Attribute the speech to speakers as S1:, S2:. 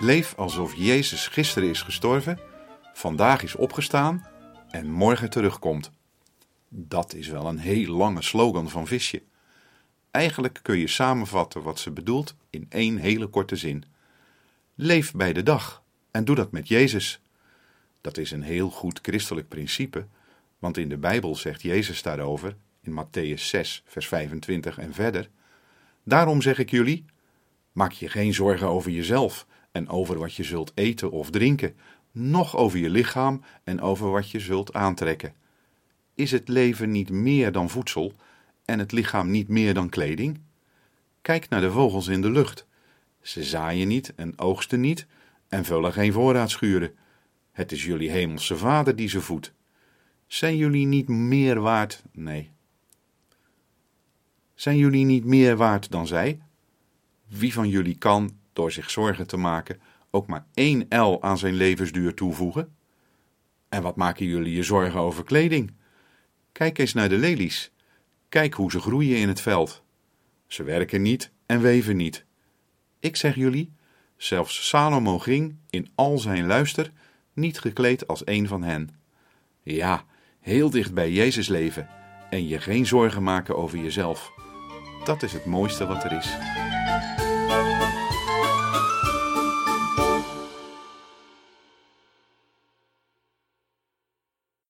S1: Leef alsof Jezus gisteren is gestorven, vandaag is opgestaan en morgen terugkomt. Dat is wel een heel lange slogan van Visje. Eigenlijk kun je samenvatten wat ze bedoelt in één hele korte zin. Leef bij de dag en doe dat met Jezus. Dat is een heel goed christelijk principe, want in de Bijbel zegt Jezus daarover, in Matthäus 6, vers 25 en verder: Daarom zeg ik jullie: maak je geen zorgen over jezelf en over wat je zult eten of drinken, noch over je lichaam en over wat je zult aantrekken. Is het leven niet meer dan voedsel en het lichaam niet meer dan kleding? Kijk naar de vogels in de lucht. Ze zaaien niet en oogsten niet en vullen geen voorraadschuren. Het is jullie hemelse vader die ze voedt. Zijn jullie niet meer waard? Nee. Zijn jullie niet meer waard dan zij? Wie van jullie kan, door zich zorgen te maken, ook maar één L aan zijn levensduur toevoegen? En wat maken jullie je zorgen over kleding? Kijk eens naar de lelies. Kijk hoe ze groeien in het veld. Ze werken niet en weven niet. Ik zeg jullie, zelfs Salomo ging in al zijn luister niet gekleed als een van hen. Ja, heel dicht bij Jezus leven en je geen zorgen maken over jezelf. Dat is het mooiste wat er is.